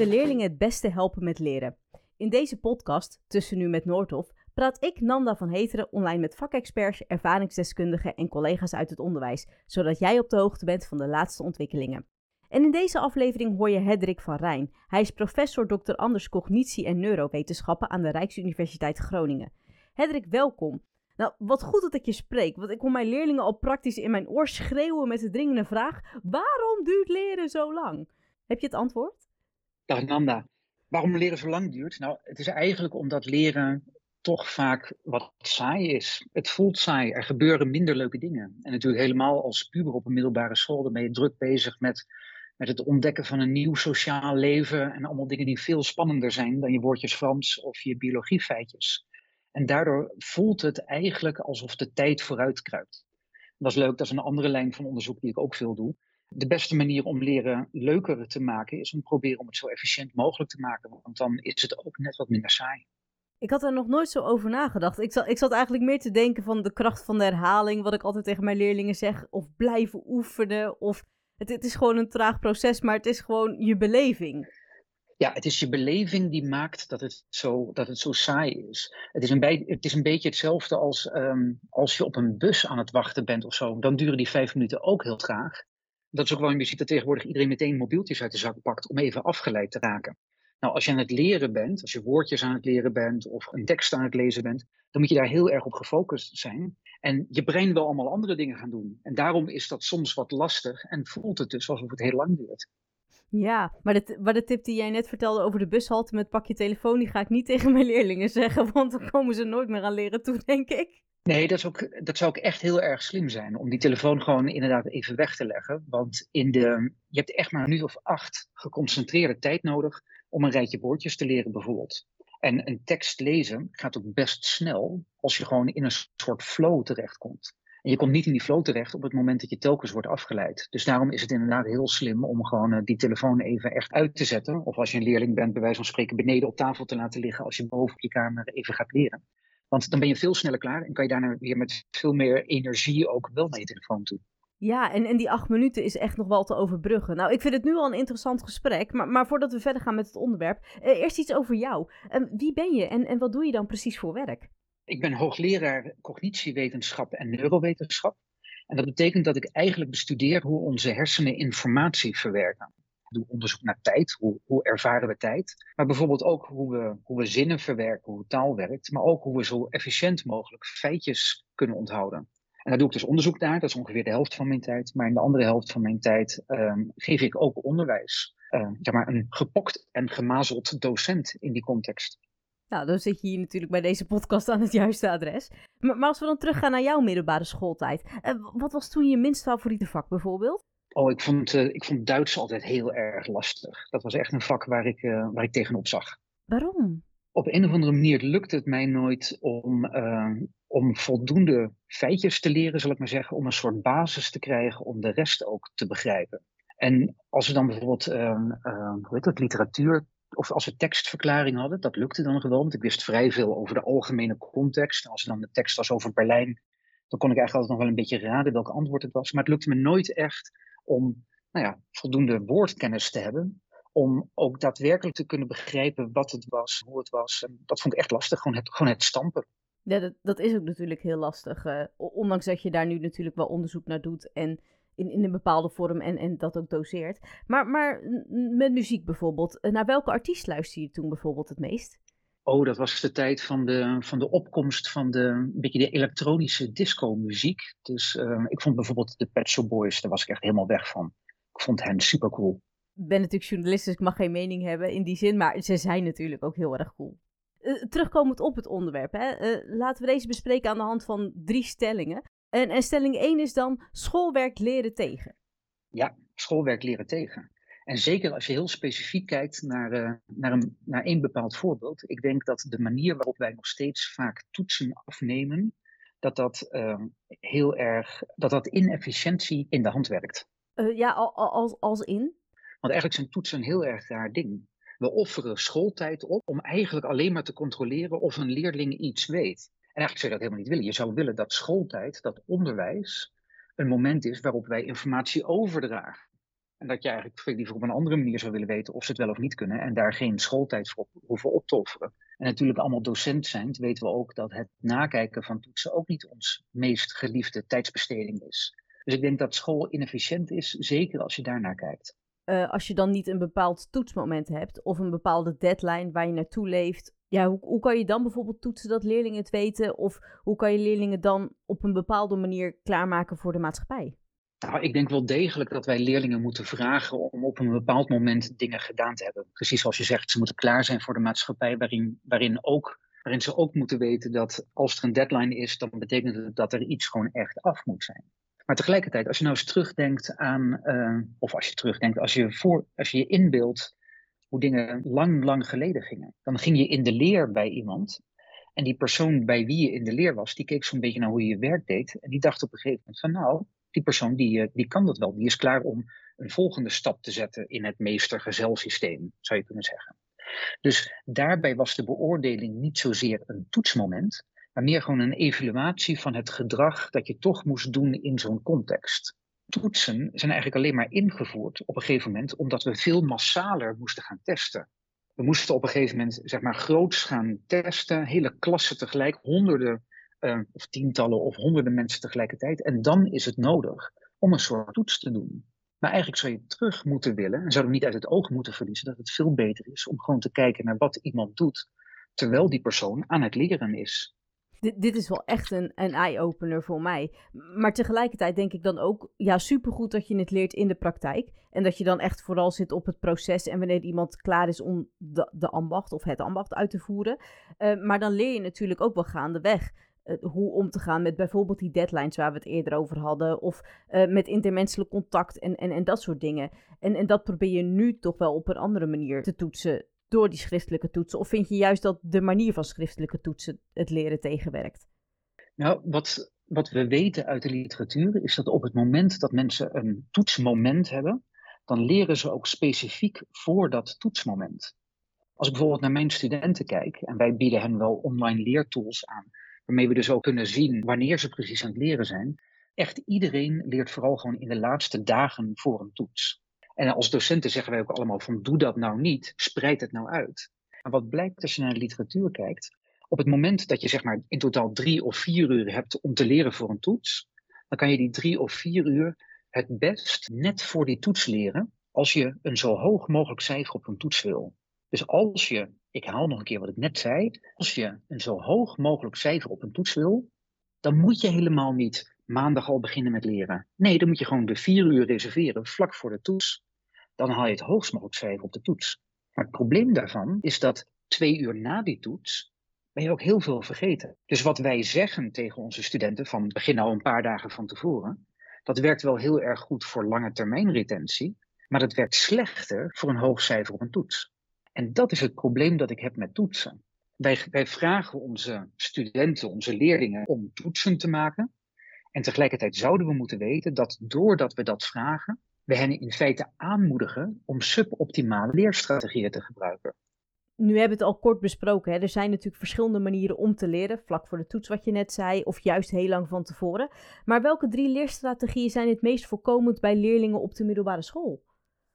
we leerlingen het beste helpen met leren. In deze podcast, Tussen Nu met Noordhof, praat ik, Nanda van Heteren, online met vakexperts, ervaringsdeskundigen en collega's uit het onderwijs, zodat jij op de hoogte bent van de laatste ontwikkelingen. En in deze aflevering hoor je Hendrik van Rijn. Hij is professor Dr. Anders Cognitie en Neurowetenschappen aan de Rijksuniversiteit Groningen. Hendrik, welkom. Nou, wat goed dat ik je spreek, want ik hoor mijn leerlingen al praktisch in mijn oor schreeuwen met de dringende vraag: waarom duurt leren zo lang? Heb je het antwoord? Dag Nanda. Waarom leren zo lang duurt? Nou, het is eigenlijk omdat leren toch vaak wat saai is. Het voelt saai. Er gebeuren minder leuke dingen. En natuurlijk helemaal als puber op een middelbare school, dan ben je druk bezig met, met het ontdekken van een nieuw sociaal leven en allemaal dingen die veel spannender zijn dan je woordjes Frans of je biologiefeitjes. En daardoor voelt het eigenlijk alsof de tijd vooruit kruipt. Dat is leuk, dat is een andere lijn van onderzoek die ik ook veel doe. De beste manier om leren leuker te maken is om proberen om het zo efficiënt mogelijk te maken, want dan is het ook net wat minder saai. Ik had er nog nooit zo over nagedacht. Ik zat, ik zat eigenlijk meer te denken van de kracht van de herhaling, wat ik altijd tegen mijn leerlingen zeg, of blijven oefenen, of het, het is gewoon een traag proces, maar het is gewoon je beleving. Ja, het is je beleving die maakt dat het zo, dat het zo saai is. Het is een, bij, het is een beetje hetzelfde als um, als je op een bus aan het wachten bent of zo. Dan duren die vijf minuten ook heel traag. Dat is ook waarom je ziet dat tegenwoordig iedereen meteen mobieltjes uit de zak pakt om even afgeleid te raken. Nou, als je aan het leren bent, als je woordjes aan het leren bent of een tekst aan het lezen bent, dan moet je daar heel erg op gefocust zijn. En je brein wil allemaal andere dingen gaan doen. En daarom is dat soms wat lastig en voelt het dus alsof het heel lang duurt. Ja, maar de, maar de tip die jij net vertelde over de bushalte met pak je telefoon, die ga ik niet tegen mijn leerlingen zeggen, want dan komen ze nooit meer aan leren toe, denk ik. Nee, dat, is ook, dat zou ook echt heel erg slim zijn om die telefoon gewoon inderdaad even weg te leggen. Want in de, je hebt echt maar een minuut of acht geconcentreerde tijd nodig om een rijtje woordjes te leren bijvoorbeeld. En een tekst lezen gaat ook best snel als je gewoon in een soort flow terechtkomt. En je komt niet in die flow terecht op het moment dat je telkens wordt afgeleid. Dus daarom is het inderdaad heel slim om gewoon uh, die telefoon even echt uit te zetten. Of als je een leerling bent, bij wijze van spreken beneden op tafel te laten liggen als je boven op je kamer even gaat leren. Want dan ben je veel sneller klaar en kan je daarna weer met veel meer energie ook wel naar je telefoon toe. Ja, en, en die acht minuten is echt nog wel te overbruggen. Nou, ik vind het nu al een interessant gesprek, maar, maar voordat we verder gaan met het onderwerp, eh, eerst iets over jou. Uh, wie ben je en, en wat doe je dan precies voor werk? Ik ben hoogleraar cognitiewetenschap en neurowetenschap. En dat betekent dat ik eigenlijk bestudeer hoe onze hersenen informatie verwerken. Doe onderzoek naar tijd, hoe, hoe ervaren we tijd. Maar bijvoorbeeld ook hoe we, hoe we zinnen verwerken, hoe taal werkt. Maar ook hoe we zo efficiënt mogelijk feitjes kunnen onthouden. En daar doe ik dus onderzoek naar, dat is ongeveer de helft van mijn tijd. Maar in de andere helft van mijn tijd um, geef ik ook onderwijs. Uh, zeg maar een gepokt en gemazeld docent in die context. Nou, dan zit je hier natuurlijk bij deze podcast aan het juiste adres. Maar, als we dan teruggaan naar jouw middelbare schooltijd. Uh, wat was toen je minst favoriete vak bijvoorbeeld? Oh, ik vond, uh, ik vond Duits altijd heel erg lastig. Dat was echt een vak waar ik, uh, waar ik tegenop zag. Waarom? Op een of andere manier lukte het mij nooit om, om voldoende feitjes te leren, zal ik maar zeggen. Om een soort basis te krijgen om de rest ook te begrijpen. En als we dan bijvoorbeeld, hoe heet dat, literatuur of als we tekstverklaring hadden, dat lukte dan gewoon, want ik wist vrij veel over de algemene context. Als er dan de tekst was over Berlijn, dan kon ik eigenlijk altijd nog wel een beetje raden welk antwoord het was. Maar het lukte me nooit echt om nou ja, voldoende woordkennis te hebben, om ook daadwerkelijk te kunnen begrijpen wat het was, hoe het was. En dat vond ik echt lastig, gewoon het, gewoon het stampen. Ja, dat, dat is ook natuurlijk heel lastig. Uh, ondanks dat je daar nu natuurlijk wel onderzoek naar doet en in, in een bepaalde vorm en, en dat ook doseert. Maar, maar met muziek bijvoorbeeld, eh, naar welke artiest luister je toen bijvoorbeeld het meest? Oh, dat was de tijd van de, van de opkomst van de, een beetje de elektronische disco-muziek. Dus uh, ik vond bijvoorbeeld de Pet Shop Boys, daar was ik echt helemaal weg van. Ik vond hen super cool. Ik ben natuurlijk journalist, dus ik mag geen mening hebben in die zin, maar ze zijn natuurlijk ook heel erg cool. Uh, terugkomend op het onderwerp, hè, uh, laten we deze bespreken aan de hand van drie stellingen. En, en stelling 1 is dan schoolwerk leren tegen. Ja, schoolwerk leren tegen. En zeker als je heel specifiek kijkt naar, uh, naar, een, naar één bepaald voorbeeld. Ik denk dat de manier waarop wij nog steeds vaak toetsen afnemen, dat dat uh, heel erg, dat dat inefficiëntie in de hand werkt. Uh, ja, als, als in? Want eigenlijk zijn toetsen een heel erg raar ding. We offeren schooltijd op om eigenlijk alleen maar te controleren of een leerling iets weet. En eigenlijk zou je dat helemaal niet willen. Je zou willen dat schooltijd, dat onderwijs, een moment is waarop wij informatie overdragen. En dat je eigenlijk liever op een andere manier zou willen weten of ze het wel of niet kunnen. En daar geen schooltijd voor hoeven op te offeren. En natuurlijk allemaal docent zijn, weten we ook dat het nakijken van toetsen ook niet ons meest geliefde tijdsbesteding is. Dus ik denk dat school inefficiënt is, zeker als je daarnaar kijkt. Uh, als je dan niet een bepaald toetsmoment hebt of een bepaalde deadline waar je naartoe leeft, ja, hoe, hoe kan je dan bijvoorbeeld toetsen dat leerlingen het weten? Of hoe kan je leerlingen dan op een bepaalde manier klaarmaken voor de maatschappij? Nou, ik denk wel degelijk dat wij leerlingen moeten vragen om op een bepaald moment dingen gedaan te hebben. Precies zoals je zegt, ze moeten klaar zijn voor de maatschappij, waarin, waarin, ook, waarin ze ook moeten weten dat als er een deadline is, dan betekent het dat er iets gewoon echt af moet zijn. Maar tegelijkertijd, als je nou eens terugdenkt aan, uh, of als je terugdenkt, als je, voor, als je je inbeeldt hoe dingen lang, lang geleden gingen, dan ging je in de leer bij iemand. En die persoon bij wie je in de leer was, die keek zo'n beetje naar hoe je je werk deed. En die dacht op een gegeven moment van nou, die persoon die, eh, die kan dat wel. Die is klaar om een volgende stap te zetten in het meestergezelsysteem, zou je kunnen zeggen. Dus daarbij was de beoordeling niet zozeer een toetsmoment, maar meer gewoon een evaluatie van het gedrag dat je toch moest doen in zo'n context. Toetsen zijn eigenlijk alleen maar ingevoerd op een gegeven moment omdat we veel massaler moesten gaan testen. We moesten op een gegeven moment zeg maar groots gaan testen, hele klassen tegelijk, honderden uh, of tientallen of honderden mensen tegelijkertijd. En dan is het nodig om een soort toets te doen. Maar eigenlijk zou je terug moeten willen en zouden we niet uit het oog moeten verliezen dat het veel beter is om gewoon te kijken naar wat iemand doet terwijl die persoon aan het leren is. Dit, is wel echt een, een eye-opener voor mij. Maar tegelijkertijd denk ik dan ook, ja, supergoed dat je het leert in de praktijk. En dat je dan echt vooral zit op het proces en wanneer iemand klaar is om de, ambacht of het ambacht uit te voeren. Uh, maar dan leer je natuurlijk ook wel gaandeweg hoe om te gaan met bijvoorbeeld die deadlines waar we het eerder over hadden. Of uh, met intermenselijk contact en, en, en dat soort dingen. En, en dat probeer je nu toch wel op een andere manier te toetsen door die schriftelijke toetsen. Of vind je juist dat de manier van schriftelijke toetsen het leren tegenwerkt? Nou, wat, wat we weten uit de literatuur is dat op het moment dat mensen een toetsmoment hebben, dan leren ze ook specifiek voor dat toetsmoment. Als ik bijvoorbeeld naar mijn studenten kijk, en wij bieden hen wel online leertools aan, waarmee we dus ook kunnen zien wanneer ze precies aan het leren zijn. Echt iedereen leert vooral gewoon in de laatste dagen voor een toets. En als docenten zeggen wij ook allemaal van doe dat nou niet, spreid het nou uit. Maar wat blijkt als je naar de literatuur kijkt, op het moment dat je zeg maar in totaal drie of vier uur hebt om te leren voor een toets, dan kan je die drie of vier uur het best net voor die toets leren als je een zo hoog mogelijk cijfer op een toets wil. Dus als je ik haal nog een keer wat ik net zei. Als je een zo hoog mogelijk cijfer op een toets wil, dan moet je helemaal niet maandag al beginnen met leren. Nee, dan moet je gewoon de vier uur reserveren vlak voor de toets. Dan haal je het hoogst mogelijk cijfer op de toets. Maar het probleem daarvan is dat twee uur na die toets ben je ook heel veel vergeten. Dus wat wij zeggen tegen onze studenten van begin al een paar dagen van tevoren, dat werkt wel heel erg goed voor lange termijn retentie, maar dat werkt slechter voor een hoog cijfer op een toets. En dat is het probleem dat ik heb met toetsen. Wij, wij vragen onze studenten, onze leerlingen om toetsen te maken. En tegelijkertijd zouden we moeten weten dat doordat we dat vragen, we hen in feite aanmoedigen om suboptimale leerstrategieën te gebruiken. Nu hebben we het al kort besproken. Hè? Er zijn natuurlijk verschillende manieren om te leren, vlak voor de toets wat je net zei, of juist heel lang van tevoren. Maar welke drie leerstrategieën zijn het meest voorkomend bij leerlingen op de middelbare school?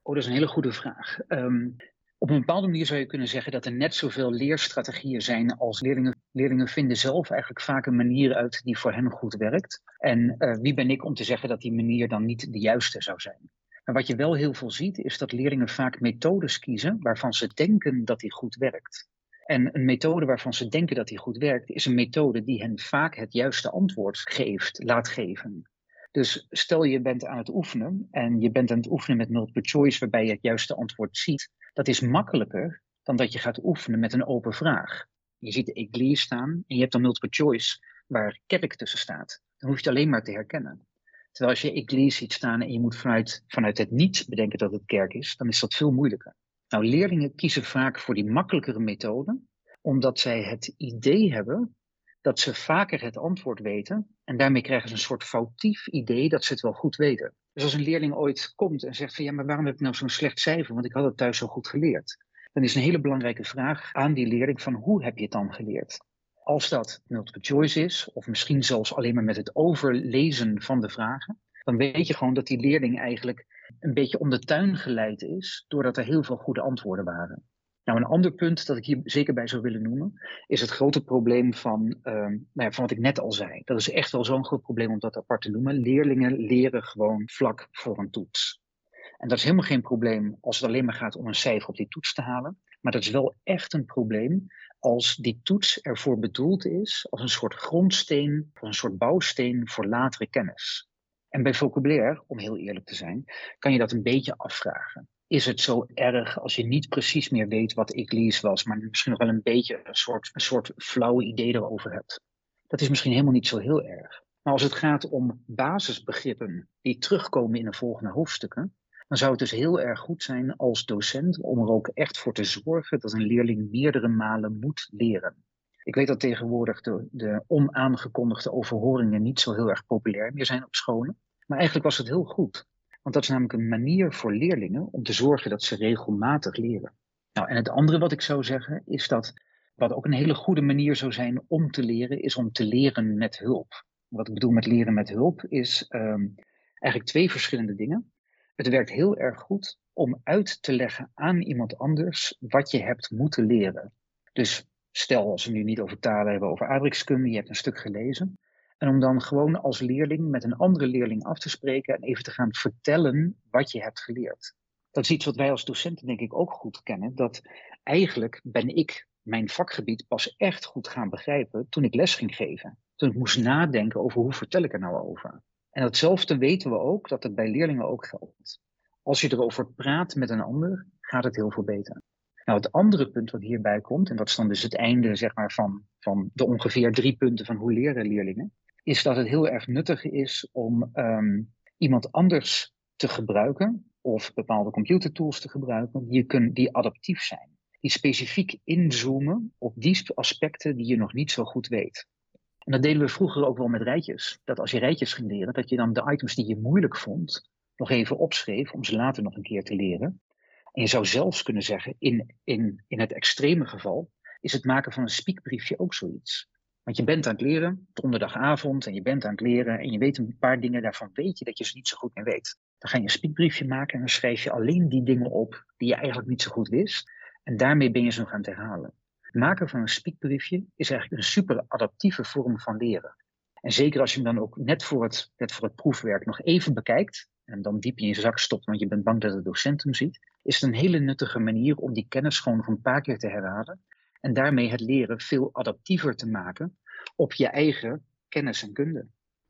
Oh, dat is een hele goede vraag. Um, op een bepaalde manier zou je kunnen zeggen dat er net zoveel leerstrategieën zijn als leerlingen. Leerlingen vinden zelf eigenlijk vaak een manier uit die voor hen goed werkt. En uh, wie ben ik om te zeggen dat die manier dan niet de juiste zou zijn? Maar wat je wel heel veel ziet, is dat leerlingen vaak methodes kiezen waarvan ze denken dat die goed werkt. En een methode waarvan ze denken dat die goed werkt, is een methode die hen vaak het juiste antwoord geeft, laat geven. Dus stel je bent aan het oefenen en je bent aan het oefenen met multiple choice waarbij je het juiste antwoord ziet dat is makkelijker dan dat je gaat oefenen met een open vraag. Je ziet de Eglise staan en je hebt dan multiple choice waar kerk tussen staat. Dan hoef je het alleen maar te herkennen. Terwijl als je Eglise ziet staan en je moet vanuit, vanuit het niets bedenken dat het kerk is, dan is dat veel moeilijker. Nou, leerlingen kiezen vaak voor die makkelijkere methode, omdat zij het idee hebben dat ze vaker het antwoord weten. En daarmee krijgen ze een soort foutief idee dat ze het wel goed weten. Dus als een leerling ooit komt en zegt van ja, maar waarom heb ik nou zo'n slecht cijfer? Want ik had het thuis zo goed geleerd. Dan is een hele belangrijke vraag aan die leerling van hoe heb je het dan geleerd? Als dat multiple choice is, of misschien zelfs alleen maar met het overlezen van de vragen, dan weet je gewoon dat die leerling eigenlijk een beetje om de tuin geleid is, doordat er heel veel goede antwoorden waren. Nou, een ander punt dat ik hier zeker bij zou willen noemen, is het grote probleem van, uh, nou ja, van wat ik net al zei. Dat is echt wel zo'n groot probleem om dat apart te noemen. Leerlingen leren gewoon vlak voor een toets. En dat is helemaal geen probleem als het alleen maar gaat om een cijfer op die toets te halen. Maar dat is wel echt een probleem als die toets ervoor bedoeld is als een soort grondsteen, of een soort bouwsteen voor latere kennis. En bij vocabulaire, om heel eerlijk te zijn, kan je dat een beetje afvragen. Is het zo erg als je niet precies meer weet wat ik lees was, maar misschien nog wel een beetje een soort, een soort flauwe idee erover hebt? Dat is misschien helemaal niet zo heel erg. Maar als het gaat om basisbegrippen die terugkomen in de volgende hoofdstukken, dan zou het dus heel erg goed zijn als docent om er ook echt voor te zorgen dat een leerling meerdere malen moet leren. Ik weet dat tegenwoordig de, de onaangekondigde overhoringen niet zo heel erg populair meer zijn op scholen. Maar eigenlijk was het heel goed. Want dat is namelijk een manier voor leerlingen om te zorgen dat ze regelmatig leren. Nou, en het andere wat ik zou zeggen is dat wat ook een hele goede manier zou zijn om te leren, is om te leren met hulp. Wat ik bedoel met leren met hulp is um, eigenlijk twee verschillende dingen. Het werkt heel erg goed om uit te leggen aan iemand anders wat je hebt moeten leren. Dus stel als we nu niet over talen hebben, over aardrijkskunde, je hebt een stuk gelezen. En om dan gewoon als leerling met een andere leerling af te spreken en even te gaan vertellen wat je hebt geleerd. Dat is iets wat wij als docenten denk ik ook goed kennen. Dat eigenlijk ben ik mijn vakgebied pas echt goed gaan begrijpen toen ik les ging geven. Toen ik moest nadenken over hoe vertel ik er nou over. En datzelfde weten we ook dat het bij leerlingen ook geldt. Als je erover praat met een ander, gaat het heel veel beter. Nou, het andere punt wat hierbij komt, en dat is dan dus het einde zeg maar, van, van de ongeveer drie punten van hoe leren leerlingen, is dat het heel erg nuttig is om um, iemand anders te gebruiken, of bepaalde computertools te gebruiken, die, die adaptief zijn. Die specifiek inzoomen op die aspecten die je nog niet zo goed weet. En dat deden we vroeger ook wel met rijtjes. Dat als je rijtjes ging leren, dat je dan de items die je moeilijk vond, nog even opschreef om ze later nog een keer te leren. En je zou zelfs kunnen zeggen, in, in, in het extreme geval, is het maken van een spiekbriefje ook zoiets. Want je bent aan het leren, donderdagavond, en je bent aan het leren, en je weet een paar dingen, daarvan weet je dat je ze niet zo goed meer weet. Dan ga je een spiekbriefje maken en dan schrijf je alleen die dingen op die je eigenlijk niet zo goed wist. En daarmee ben je ze nog aan het herhalen. Het maken van een spiekbriefje is eigenlijk een super adaptieve vorm van leren. En zeker als je hem dan ook net voor het, net voor het proefwerk nog even bekijkt, en dan diep in je zak stopt, want je bent bang dat de docent hem ziet, is het een hele nuttige manier om die kennis gewoon nog een paar keer te herhalen. En daarmee het leren veel adaptiever te maken op je eigen kennis en kunde.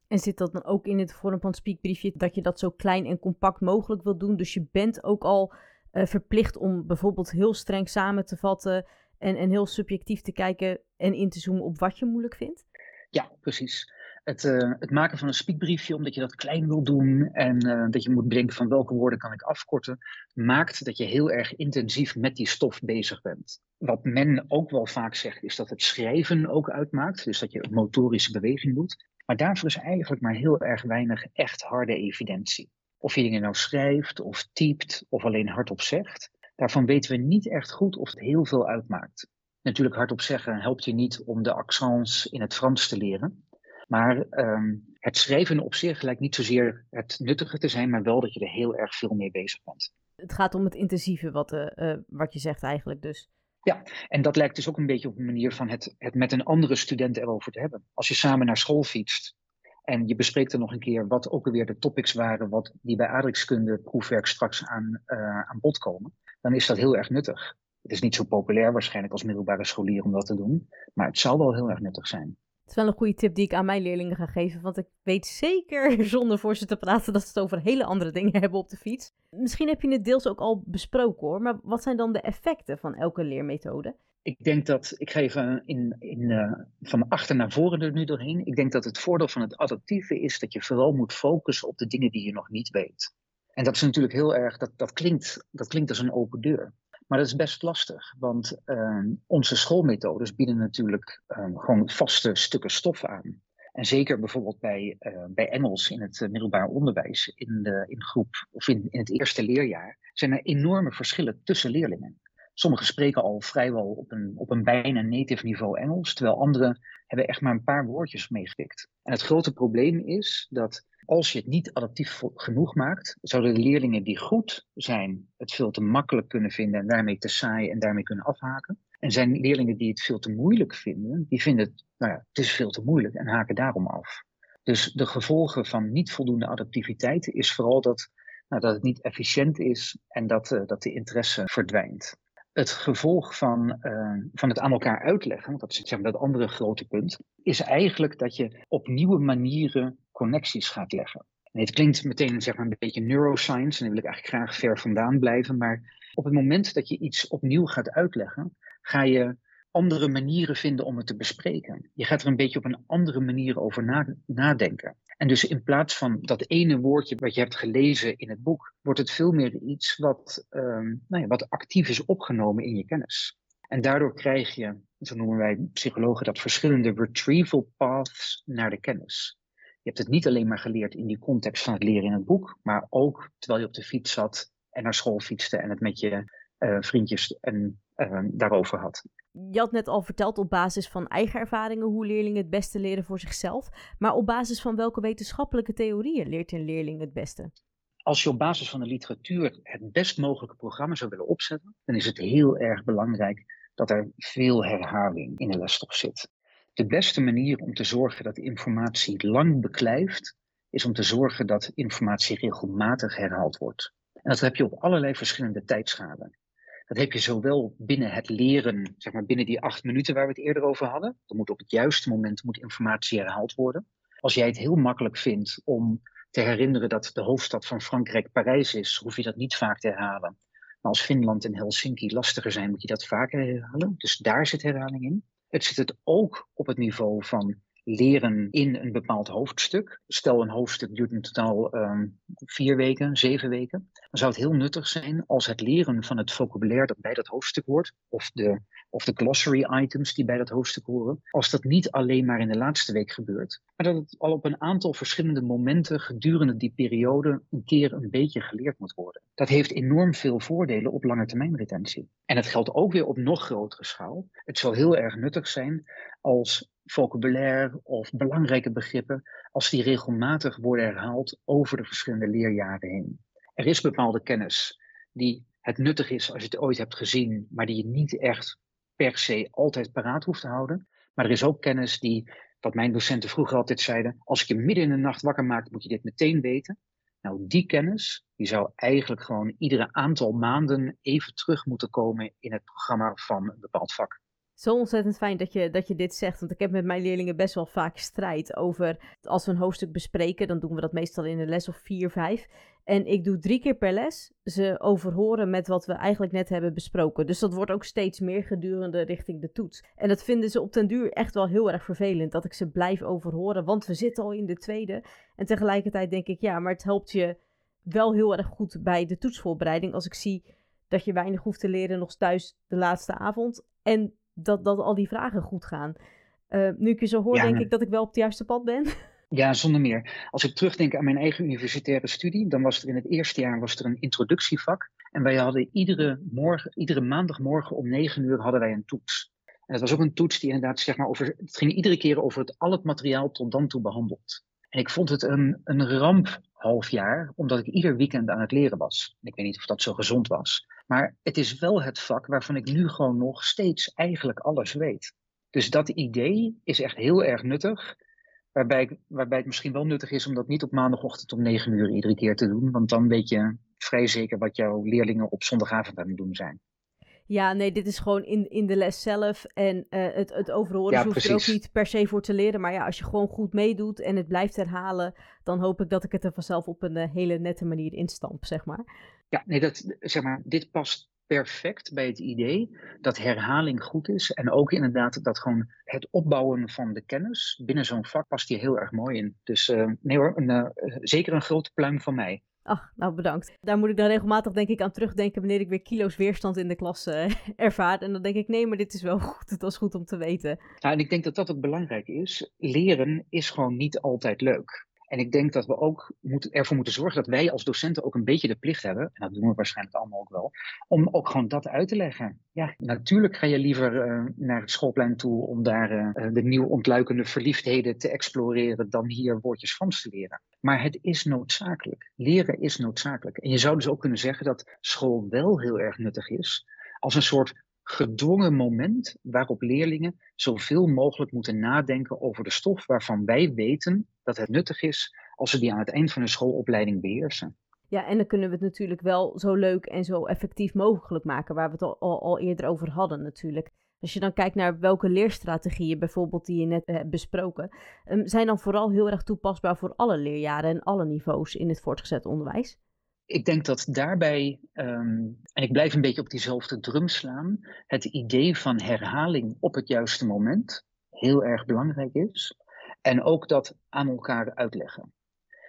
En zit dat dan ook in het vorm van speakbriefje dat je dat zo klein en compact mogelijk wil doen? Dus je bent ook al uh, verplicht om bijvoorbeeld heel streng samen te vatten en, en heel subjectief te kijken en in te zoomen op wat je moeilijk vindt? Ja, precies het, uh, het, maken van een speakbriefje, omdat je dat klein wil doen en uh, dat je moet bedenken van welke woorden kan ik afkorten, maakt dat je heel erg intensief met die stof bezig bent. Wat men ook wel vaak zegt, is dat het schrijven ook uitmaakt, dus dat je motorische beweging doet. Maar daarvoor is eigenlijk maar heel erg weinig echt harde evidentie. Of je dingen nou schrijft of typt of alleen hardop zegt, daarvan weten we niet echt goed of het heel veel uitmaakt. Natuurlijk hardop zeggen helpt je niet om de accents in het Frans te leren. Maar um, het schrijven op zich lijkt niet zozeer het nuttige te zijn, maar wel dat je er heel erg veel mee bezig bent. Het gaat om het intensieve wat, uh, uh, wat je zegt eigenlijk dus. Ja, en dat lijkt dus ook een beetje op een manier van het, het met een andere student erover te hebben. Als je samen naar school fietst en je bespreekt er nog een keer wat ook alweer de topics waren wat die bij aardrijkskunde proefwerk straks aan, uh, aan bod komen, dan is dat heel erg nuttig. Het is niet zo populair waarschijnlijk als middelbare scholier om dat te doen, maar het zal wel heel erg nuttig zijn. Het is wel een goede tip die ik aan mijn leerlingen ga geven. Want ik weet zeker, zonder voor ze te praten, dat ze het over hele andere dingen hebben op de fiets. Misschien heb je het deels ook al besproken hoor. Maar wat zijn dan de effecten van elke leermethode? Ik denk dat, ik ga even in, in, uh, van achter naar voren er nu doorheen. Ik denk dat het voordeel van het adaptieve is dat je vooral moet focussen op de dingen die je nog niet weet. En dat is natuurlijk heel erg, dat, dat, klinkt, dat klinkt als een open deur. Maar dat is best lastig, want uh, onze schoolmethodes bieden natuurlijk uh, gewoon vaste stukken stof aan. En zeker bijvoorbeeld bij, uh, bij Engels in het middelbaar onderwijs, in, de, in groep of in, in het eerste leerjaar, zijn er enorme verschillen tussen leerlingen. Sommigen spreken al vrijwel op een, op een bijna native niveau Engels, terwijl anderen hebben echt maar een paar woordjes meegepikt. En het grote probleem is dat als je het niet adaptief genoeg maakt, zouden de leerlingen die goed zijn het veel te makkelijk kunnen vinden en daarmee te saai en daarmee kunnen afhaken. En zijn leerlingen die het veel te moeilijk vinden, die vinden het, nou ja, het is veel te moeilijk en haken daarom af. Dus de gevolgen van niet voldoende adaptiviteit is vooral dat, nou, dat het niet efficiënt is en dat, uh, dat de interesse verdwijnt. Het gevolg van, uh, van het aan elkaar uitleggen, want dat is zeg maar, dat andere grote punt, is eigenlijk dat je op nieuwe manieren connecties gaat leggen. En het klinkt meteen zeg maar, een beetje neuroscience, en daar wil ik eigenlijk graag ver vandaan blijven, maar op het moment dat je iets opnieuw gaat uitleggen, ga je andere manieren vinden om het te bespreken. Je gaat er een beetje op een andere manier over nadenken. En dus in plaats van dat ene woordje wat je hebt gelezen in het boek, wordt het veel meer iets wat, um, nou ja, wat actief is opgenomen in je kennis. En daardoor krijg je, zo noemen wij psychologen dat, verschillende retrieval paths naar de kennis. Je hebt het niet alleen maar geleerd in die context van het leren in het boek, maar ook terwijl je op de fiets zat en naar school fietste en het met je uh, vriendjes en, uh, daarover had. Je had net al verteld op basis van eigen ervaringen hoe leerlingen het beste leren voor zichzelf. Maar op basis van welke wetenschappelijke theorieën leert een leerling het beste? Als je op basis van de literatuur het best mogelijke programma zou willen opzetten, dan is het heel erg belangrijk dat er veel herhaling in de lesstof zit. De beste manier om te zorgen dat informatie lang beklijft, is om te zorgen dat informatie regelmatig herhaald wordt. En dat heb je op allerlei verschillende tijdschalen. Dat heb je zowel binnen het leren, zeg maar binnen die acht minuten waar we het eerder over hadden. Dan moet op het juiste moment moet informatie herhaald worden. Als jij het heel makkelijk vindt om te herinneren dat de hoofdstad van Frankrijk Parijs is, hoef je dat niet vaak te herhalen. Maar als Finland en Helsinki lastiger zijn, moet je dat vaker herhalen. Dus daar zit herhaling in. Het zit het ook op het niveau van leren in een bepaald hoofdstuk. Stel een hoofdstuk duurt in totaal um, vier weken, zeven weken. Dan zou het heel nuttig zijn als het leren van het vocabulaire dat bij dat hoofdstuk hoort, of de, of de glossary items die bij dat hoofdstuk horen, als dat niet alleen maar in de laatste week gebeurt, maar dat het al op een aantal verschillende momenten gedurende die periode een keer een beetje geleerd moet worden. Dat heeft enorm veel voordelen op lange termijn retentie. En het geldt ook weer op nog grotere schaal. Het zal heel erg nuttig zijn als vocabulaire of belangrijke begrippen, als die regelmatig worden herhaald over de verschillende leerjaren heen. Er is bepaalde kennis die het nuttig is als je het ooit hebt gezien, maar die je niet echt per se altijd paraat hoeft te houden. Maar er is ook kennis die, wat mijn docenten vroeger altijd zeiden, als ik je midden in de nacht wakker maak, moet je dit meteen weten. Nou, die kennis, die zou eigenlijk gewoon iedere aantal maanden even terug moeten komen in het programma van een bepaald vak. Zo ontzettend fijn dat je, dat je dit zegt. Want ik heb met mijn leerlingen best wel vaak strijd over. Als we een hoofdstuk bespreken, dan doen we dat meestal in een les of vier, vijf. En ik doe drie keer per les ze overhoren met wat we eigenlijk net hebben besproken. Dus dat wordt ook steeds meer gedurende richting de toets. En dat vinden ze op den duur echt wel heel erg vervelend. Dat ik ze blijf overhoren, want we zitten al in de tweede. En tegelijkertijd denk ik, ja, maar het helpt je wel heel erg goed bij de toetsvoorbereiding. Als ik zie dat je weinig hoeft te leren nog thuis de laatste avond. En dat, dat al die vragen goed gaan. Uh, nu ik je zo hoor, denk ik dat ik wel op het juiste pad ben. Ja, zonder meer. Als ik terugdenk aan mijn eigen universitaire studie, dan was er in het eerste jaar was er een introductievak. En wij hadden iedere, morgen, iedere maandagmorgen om negen uur hadden wij een toets. En dat was ook een toets die inderdaad, zeg maar, over, het ging iedere keer over het, al het materiaal tot dan toe behandeld. En ik vond het een, een ramp half jaar, omdat ik ieder weekend aan het leren was. Ik weet niet of dat zo gezond was. Maar het is wel het vak waarvan ik nu gewoon nog steeds eigenlijk alles weet. Dus dat idee is echt heel erg nuttig. Waarbij, waarbij het misschien wel nuttig is om dat niet op maandagochtend om negen uur iedere keer te doen. Want dan weet je vrij zeker wat jouw leerlingen op zondagavond aan het doen zijn. Ja, nee, dit is gewoon in, in de les zelf. En uh, het, het overhoren ja, hoeft er ook niet per se voor te leren. Maar ja, als je gewoon goed meedoet en het blijft herhalen, dan hoop ik dat ik het er vanzelf op een uh, hele nette manier instamp, zeg maar. Ja, nee, dat, zeg maar, dit past perfect bij het idee dat herhaling goed is. En ook inderdaad dat gewoon het opbouwen van de kennis binnen zo'n vak past hier heel erg mooi in. Dus uh, nee hoor, een, zeker een grote pluim van mij. Ach, nou bedankt. Daar moet ik dan regelmatig denk ik aan terugdenken wanneer ik weer kilo's weerstand in de klas uh, ervaar. En dan denk ik, nee, maar dit is wel goed. Het was goed om te weten. Nou, en ik denk dat dat het belangrijk is. Leren is gewoon niet altijd leuk. En ik denk dat we ook moeten, ervoor moeten zorgen dat wij als docenten ook een beetje de plicht hebben, en dat doen we waarschijnlijk allemaal ook wel, om ook gewoon dat uit te leggen. Ja, natuurlijk ga je liever uh, naar het schoolplein toe om daar uh, de nieuw ontluikende verliefdheden te exploreren dan hier woordjes Frans te leren. Maar het is noodzakelijk. Leren is noodzakelijk. En je zou dus ook kunnen zeggen dat school wel heel erg nuttig is als een soort gedwongen moment waarop leerlingen zoveel mogelijk moeten nadenken over de stof waarvan wij weten dat het nuttig is als ze die aan het eind van hun schoolopleiding beheersen. Ja, en dan kunnen we het natuurlijk wel zo leuk en zo effectief mogelijk maken, waar we het al, eerder over hadden natuurlijk. Als je dan kijkt naar welke leerstrategieën bijvoorbeeld die je net hebt besproken, um, zijn dan vooral heel erg toepasbaar voor alle leerjaren en alle niveaus in het voortgezet onderwijs? Ik denk dat daarbij, ehm, en ik blijf een beetje op diezelfde drum slaan, het idee van herhaling op het juiste moment heel erg belangrijk is. En ook dat aan elkaar uitleggen.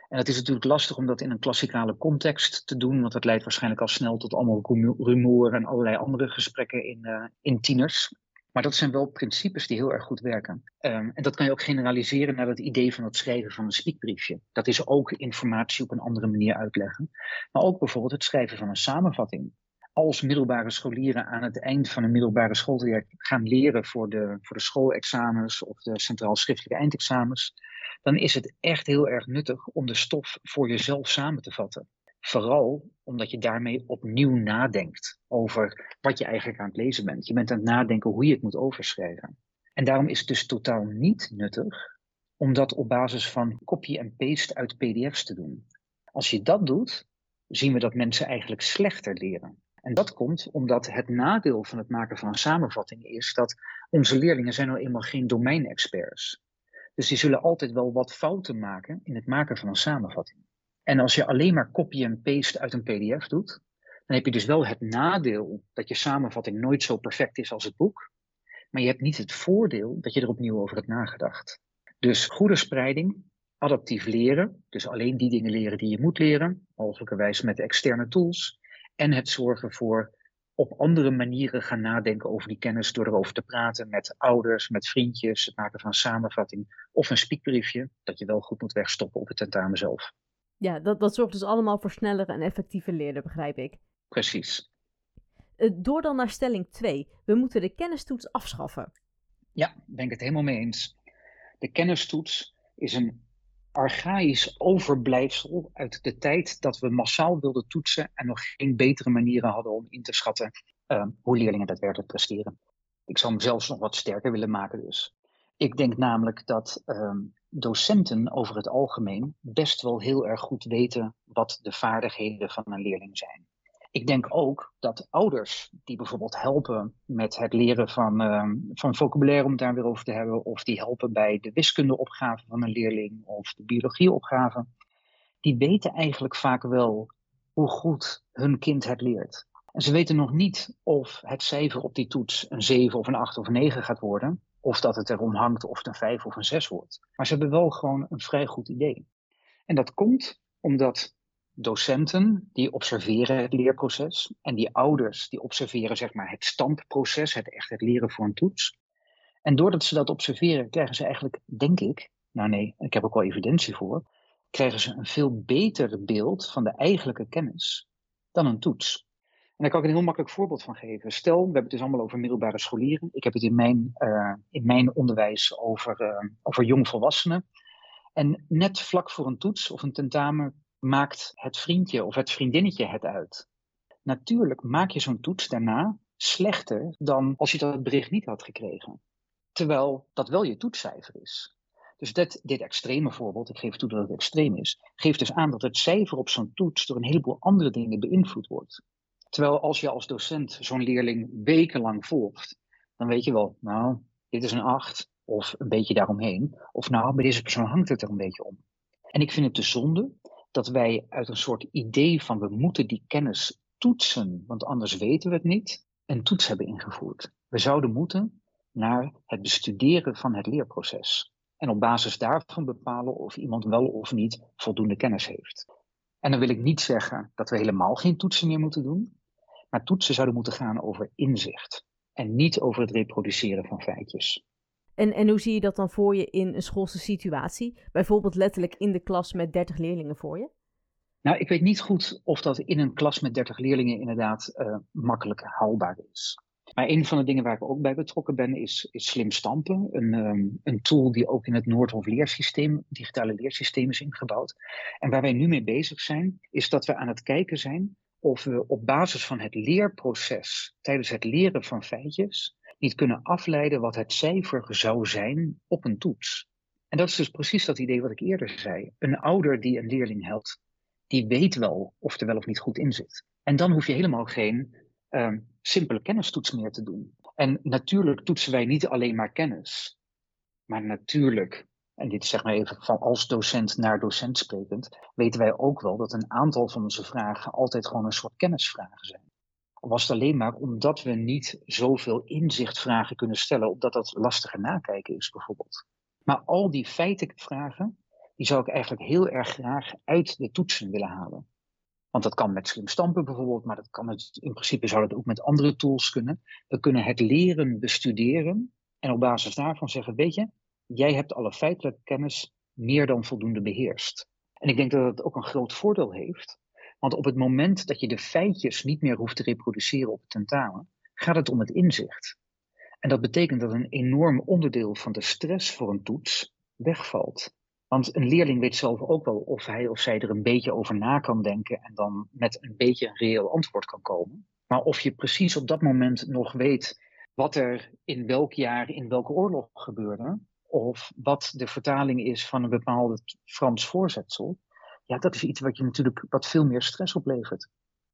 En het is natuurlijk lastig om dat in een klassikale context te doen, want dat leidt waarschijnlijk al snel tot allemaal rumoer en allerlei andere gesprekken in, uh, in tieners. Maar dat zijn wel principes die heel erg goed werken. Um, en dat kan je ook generaliseren naar het idee van het schrijven van een spiekbriefje. Dat is ook informatie op een andere manier uitleggen. Maar ook bijvoorbeeld het schrijven van een samenvatting. Als middelbare scholieren aan het eind van een middelbare schooltraject gaan leren voor de, voor de schoolexamens of de centraal schriftelijke eindexamens, dan is het echt heel erg nuttig om de stof voor jezelf samen te vatten. Vooral omdat je daarmee opnieuw nadenkt over wat je eigenlijk aan het lezen bent. Je bent aan het nadenken hoe je het moet overschrijven. En daarom is het dus totaal niet nuttig om dat op basis van copy en paste uit PDF's te doen. Als je dat doet, zien we dat mensen eigenlijk slechter leren. En dat komt omdat het nadeel van het maken van een samenvatting is dat onze leerlingen zijn nou eenmaal geen domeinexperts. Dus die zullen altijd wel wat fouten maken in het maken van een samenvatting. En als je alleen maar copy en paste uit een PDF doet, dan heb je dus wel het nadeel dat je samenvatting nooit zo perfect is als het boek. Maar je hebt niet het voordeel dat je er opnieuw over hebt nagedacht. Dus goede spreiding, adaptief leren, dus alleen die dingen leren die je moet leren, mogelijkerwijs met externe tools. En het zorgen voor op andere manieren gaan nadenken over die kennis door erover te praten met ouders, met vriendjes, het maken van een samenvatting of een spiekbriefje dat je wel goed moet wegstoppen op het tentamen zelf. Ja, dat, dat zorgt dus allemaal voor sneller en effectiever leren, begrijp ik. Precies. Uh, door dan naar stelling 2. We moeten de kennistoets afschaffen. Ja, ben ik het helemaal mee eens. De kennistoets is een archaïsch overblijfsel uit de tijd dat we massaal wilden toetsen en nog geen betere manieren hadden om in te schatten uh, hoe leerlingen daadwerkelijk presteren. Ik zou hem zelfs nog wat sterker willen maken dus. Ik denk namelijk dat ehm, docenten over het algemeen best wel heel erg goed weten wat de vaardigheden van een leerling zijn. Ik denk ook dat ouders die bijvoorbeeld helpen met het leren van, uh, van vocabulaire, om het daar weer over te hebben, of die helpen bij de wiskundeopgave van een leerling of de biologieopgave, die weten eigenlijk vaak wel hoe goed hun kind het leert. En ze weten nog niet of het cijfer op die toets een 7 of een 8 of een 9 gaat worden, of dat het erom hangt of het een 5 of een 6 wordt. Maar ze hebben wel gewoon een vrij goed idee. En dat komt omdat docenten die observeren het leerproces en die ouders die observeren zeg maar het standproces, het echt het leren voor een toets. En doordat ze dat observeren, krijgen ze eigenlijk, denk ik, nou nee, ik heb ook wel evidentie voor, krijgen ze een veel beter beeld van de eigenlijke kennis dan een toets. En daar kan ik een heel makkelijk voorbeeld van geven. Stel, we hebben het dus allemaal over middelbare scholieren. Ik heb het in mijn, uh, in mijn onderwijs over, uh, over jongvolwassenen. En net vlak voor een toets of een tentamen maakt het vriendje of het vriendinnetje het uit. Natuurlijk maak je zo'n toets daarna slechter dan als je dat bericht niet had gekregen. Terwijl dat wel je toetscijfer is. Dus dit, dit extreme voorbeeld, ik geef toe dat het extreem is, geeft dus aan dat het cijfer op zo'n toets door een heleboel andere dingen beïnvloed wordt. Terwijl als je als docent zo'n leerling wekenlang volgt, dan weet je wel, nou, dit is een 8 of een beetje daaromheen. Of nou, bij deze persoon hangt het er een beetje om. En ik vind het de zonde dat wij uit een soort idee van we moeten die kennis toetsen, want anders weten we het niet, een toets hebben ingevoerd. We zouden moeten naar het bestuderen van het leerproces. En op basis daarvan bepalen of iemand wel of niet voldoende kennis heeft. En dan wil ik niet zeggen dat we helemaal geen toetsen meer moeten doen. Maar toetsen zouden moeten gaan over inzicht en niet over het reproduceren van feitjes. En, en hoe zie je dat dan voor je in een schoolse situatie? Bijvoorbeeld letterlijk in de klas met 30 leerlingen voor je? Nou, ik weet niet goed of dat in een klas met 30 leerlingen inderdaad uh, makkelijk haalbaar is. Maar een van de dingen waar ik ook bij betrokken ben, is, is Slim Stampen. Een, um, een tool die ook in het Noordhof leersysteem, digitale leersysteem is ingebouwd. En waar wij nu mee bezig zijn, is dat we aan het kijken zijn of we op basis van het leerproces tijdens het leren van feitjes niet kunnen afleiden wat het cijfer zou zijn op een toets. En dat is dus precies dat idee wat ik eerder zei. Een ouder die een leerling helpt, die weet wel of er wel of niet goed in zit. En dan hoef je helemaal geen um, simpele kennistoets meer te doen. En natuurlijk toetsen wij niet alleen maar kennis. Maar natuurlijk, en dit zeg maar even van als docent naar docent sprekend, weten wij ook wel dat een aantal van onze vragen altijd gewoon een soort kennisvragen zijn. Was het alleen maar omdat we niet zoveel inzichtvragen kunnen stellen, omdat dat lastiger nakijken is bijvoorbeeld. Maar al die feitenvragen, die zou ik eigenlijk heel erg graag uit de toetsen willen halen. Want dat kan met slim stampen bijvoorbeeld, maar dat kan het, in principe zou dat ook met andere tools kunnen. We kunnen het leren bestuderen en op basis daarvan zeggen, weet je, jij hebt alle feitelijke kennis meer dan voldoende beheerst. En ik denk dat dat ook een groot voordeel heeft, want op het moment dat je de feitjes niet meer hoeft te reproduceren op het tentamen, gaat het om het inzicht. En dat betekent dat een enorm onderdeel van de stress voor een toets wegvalt. Want een leerling weet zelf ook wel of hij of zij er een beetje over na kan denken en dan met een beetje een reëel antwoord kan komen. Maar of je precies op dat moment nog weet wat er in welk jaar in welke oorlog gebeurde, of wat de vertaling is van een bepaald Frans voorzetsel, ja, dat is iets wat je natuurlijk wat veel meer stress oplevert.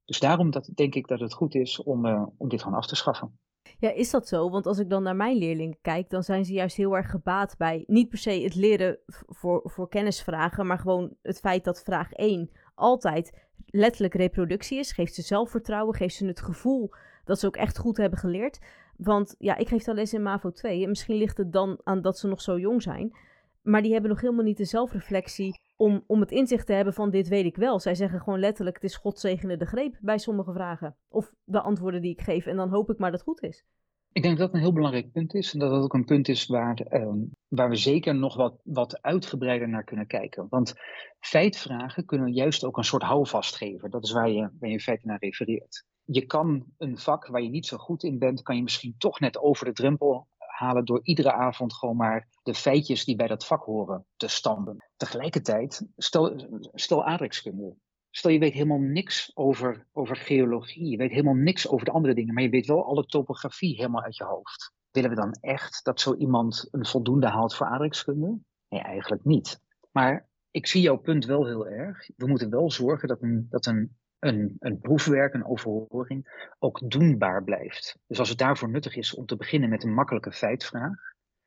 Dus daarom dat, denk ik dat het goed is om, uh, om dit gewoon af te schaffen. Ja, is dat zo? Want als ik dan naar mijn leerlingen kijk, dan zijn ze juist heel erg gebaat bij niet per se het leren voor, voor kennisvragen, maar gewoon het feit dat vraag 1 altijd letterlijk reproductie is. Geeft ze zelfvertrouwen, geeft ze het gevoel dat ze ook echt goed hebben geleerd. Want ja, ik geef dan les in MAVO 2 en misschien ligt het dan aan dat ze nog zo jong zijn. Maar die hebben nog helemaal niet de zelfreflectie om, om het inzicht te hebben van dit weet ik wel. Zij zeggen gewoon letterlijk, het is godzegende de greep bij sommige vragen. Of de antwoorden die ik geef. En dan hoop ik maar dat het goed is. Ik denk dat dat een heel belangrijk punt is. En dat dat ook een punt is waar, ehm, waar we zeker nog wat, wat uitgebreider naar kunnen kijken. Want feitvragen kunnen juist ook een soort houvast geven. Dat is waar je, waar je feite naar refereert. Je kan een vak waar je niet zo goed in bent, kan je misschien toch net over de drempel halen door iedere avond gewoon maar de feitjes die bij dat vak horen te stampen. Tegelijkertijd, stel, stel aardrijkskunde. Stel je weet helemaal niks over, over geologie, je weet helemaal niks over de andere dingen, maar je weet wel alle topografie helemaal uit je hoofd. Willen we dan echt dat zo iemand een voldoende haalt voor aardrijkskunde? Nee, eigenlijk niet. Maar ik zie jouw punt wel heel erg. We moeten wel zorgen dat een, dat een een, een proefwerk, een overhoring, ook doenbaar blijft. Dus als het daarvoor nuttig is om te beginnen met een makkelijke feitvraag,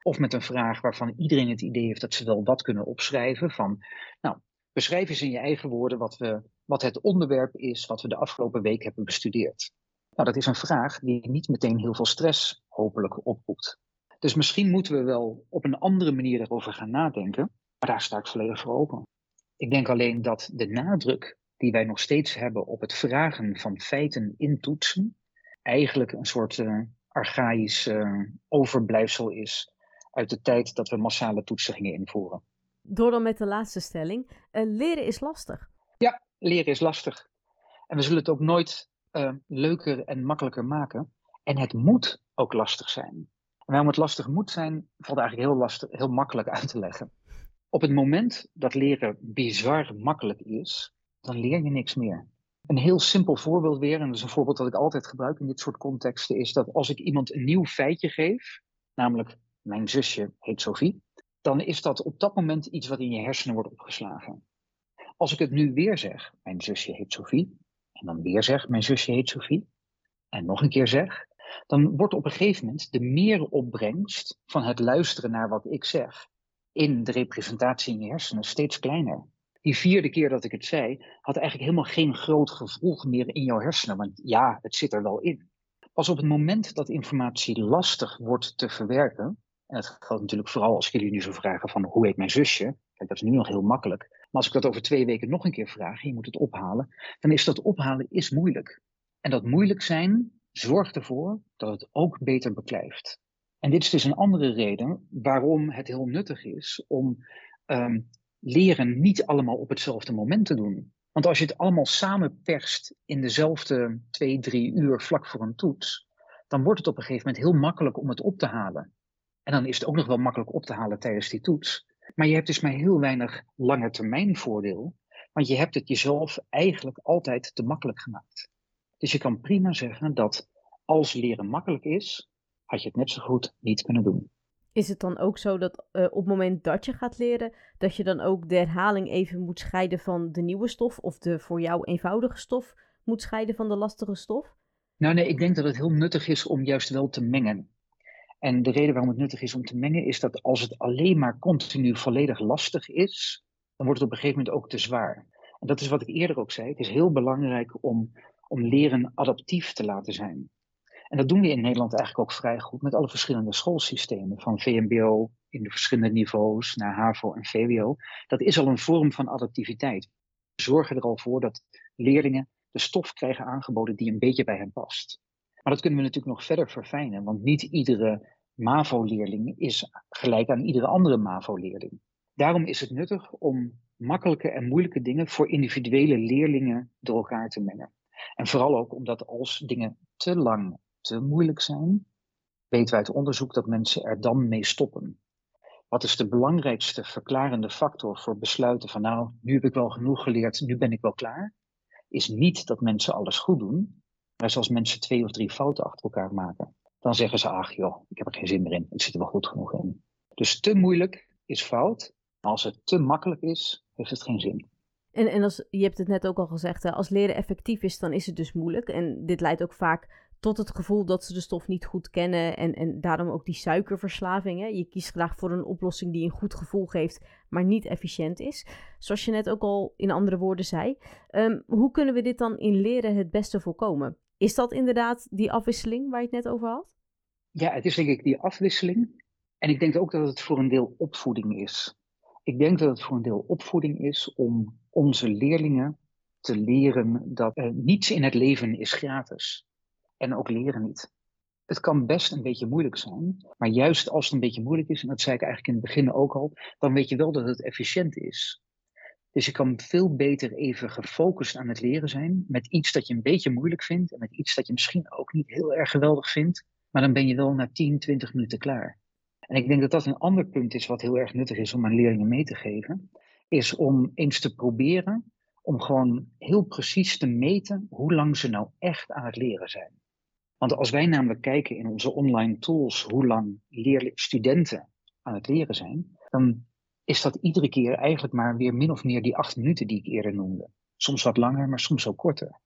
of met een vraag waarvan iedereen het idee heeft dat ze wel wat kunnen opschrijven, van, nou, beschrijf eens in je eigen woorden wat, we, wat het onderwerp is wat we de afgelopen week hebben bestudeerd. Nou, dat is een vraag die niet meteen heel veel stress hopelijk oproept. Dus misschien moeten we wel op een andere manier erover gaan nadenken, maar daar sta ik volledig voor open. Ik denk alleen dat de nadruk die wij nog steeds hebben op het vragen van feiten in toetsen, eigenlijk een soort uh, archaïsch uh, overblijfsel is uit de tijd dat we massale toetsen gingen invoeren. Door dan met de laatste stelling. Uh, leren is lastig. Ja, leren is lastig. En we zullen het ook nooit leuker en makkelijker maken. En het moet ook lastig zijn. En waarom het lastig moet zijn, valt eigenlijk heel, lastig, heel makkelijk uit te leggen. Op het moment dat leren bizar makkelijk is, dan leer je niks meer. Een heel simpel voorbeeld weer, en dat is een voorbeeld dat ik altijd gebruik in dit soort contexten, is dat als ik iemand een nieuw feitje geef, namelijk mijn zusje heet Sophie, dan is dat op dat moment iets wat in je hersenen wordt opgeslagen. Als ik het nu weer zeg, mijn zusje heet Sophie, en dan weer zeg, mijn zusje heet Sophie, en nog een keer zeg, dan wordt op een gegeven moment de meeropbrengst van het luisteren naar wat ik zeg in de representatie in je hersenen steeds kleiner die vierde keer dat ik het zei, had eigenlijk helemaal geen groot gevolg meer in jouw hersenen. Want ja, het zit er wel in. Pas op het moment dat informatie lastig wordt te verwerken, en dat geldt natuurlijk vooral als ik jullie nu zo vragen van hoe heet mijn zusje, kijk dat is nu nog heel makkelijk, maar als ik dat over twee weken nog een keer vraag, je moet het ophalen, dan is dat ophalen is moeilijk. En dat moeilijk zijn zorgt ervoor dat het ook beter beklijft. En dit is dus een andere reden waarom het heel nuttig is om ehm, leren niet allemaal op hetzelfde moment te doen. Want als je het allemaal samen perst in dezelfde twee, drie uur vlak voor een toets, dan wordt het op een gegeven moment heel makkelijk om het op te halen. En dan is het ook nog wel makkelijk op te halen tijdens die toets. Maar je hebt dus maar heel weinig lange termijn voordeel, want je hebt het jezelf eigenlijk altijd te makkelijk gemaakt. Dus je kan prima zeggen dat als leren makkelijk is, had je het net zo goed niet kunnen doen. Is het dan ook zo dat uh, op het moment dat je gaat leren, dat je dan ook de herhaling even moet scheiden van de nieuwe stof of de voor jou eenvoudige stof moet scheiden van de lastige stof? Nou nee, ik denk dat het heel nuttig is om juist wel te mengen. En de reden waarom het nuttig is om te mengen is dat als het alleen maar continu volledig lastig is, dan wordt het op een gegeven moment ook te zwaar. En dat is wat ik eerder ook zei. Het is heel belangrijk om, om leren adaptief te laten zijn. En dat doen we in Nederland eigenlijk ook vrij goed met alle verschillende schoolsystemen, van VMBO in de verschillende niveaus naar HAVO en VWO. Dat is al een vorm van adaptiviteit. We zorgen er al voor dat leerlingen de stof krijgen aangeboden die een beetje bij hen past. Maar dat kunnen we natuurlijk nog verder verfijnen, want niet iedere MAVO-leerling is gelijk aan iedere andere MAVO-leerling. Daarom is het nuttig om makkelijke en moeilijke dingen voor individuele leerlingen door elkaar te mengen. En vooral ook omdat als dingen te lang te moeilijk zijn, weten wij uit onderzoek dat mensen er dan mee stoppen. Wat is de belangrijkste verklarende factor voor besluiten van nou, nu heb ik wel genoeg geleerd, nu ben ik wel klaar? Is niet dat mensen alles goed doen, maar als mensen twee of drie fouten achter elkaar maken, dan zeggen ze ach joh, ik heb er geen zin meer in, het zit er wel goed genoeg in. Dus te moeilijk is fout, maar als het te makkelijk is, heeft het geen zin. En, en als, je hebt het net ook al gezegd, als leren effectief is, dan is het dus moeilijk. En dit leidt ook vaak tot het gevoel dat ze de stof niet goed kennen en, en daarom ook die suikerverslaving. Hè. Je kiest graag voor een oplossing die een goed gevoel geeft, maar niet efficiënt is. Zoals je net ook al in andere woorden zei. Ehm, hoe kunnen we dit dan in leren het beste voorkomen? Is dat inderdaad die afwisseling waar je het net over had? Ja, het is denk ik die afwisseling. En ik denk ook dat het voor een deel opvoeding is. Ik denk dat het voor een deel opvoeding is om onze leerlingen te leren dat uh, niets in het leven is gratis en ook leren niet. Het kan best een beetje moeilijk zijn, maar juist als het een beetje moeilijk is, en dat zei ik eigenlijk in het begin ook al, dan weet je wel dat het efficiënt is. Dus je kan veel beter even gefocust aan het leren zijn met iets dat je een beetje moeilijk vindt en met iets dat je misschien ook niet heel erg geweldig vindt, maar dan ben je wel na 10, 20 minuten klaar. En ik denk dat dat een ander punt is wat heel erg nuttig is om aan leerlingen mee te geven, is om eens te proberen om gewoon heel precies te meten hoe lang ze nou echt aan het leren zijn. Want als wij namelijk kijken in onze online tools hoe lang studenten aan het leren zijn, dan is dat iedere keer eigenlijk maar weer min of meer die acht minuten die ik eerder noemde. Soms wat langer, maar soms ook korter.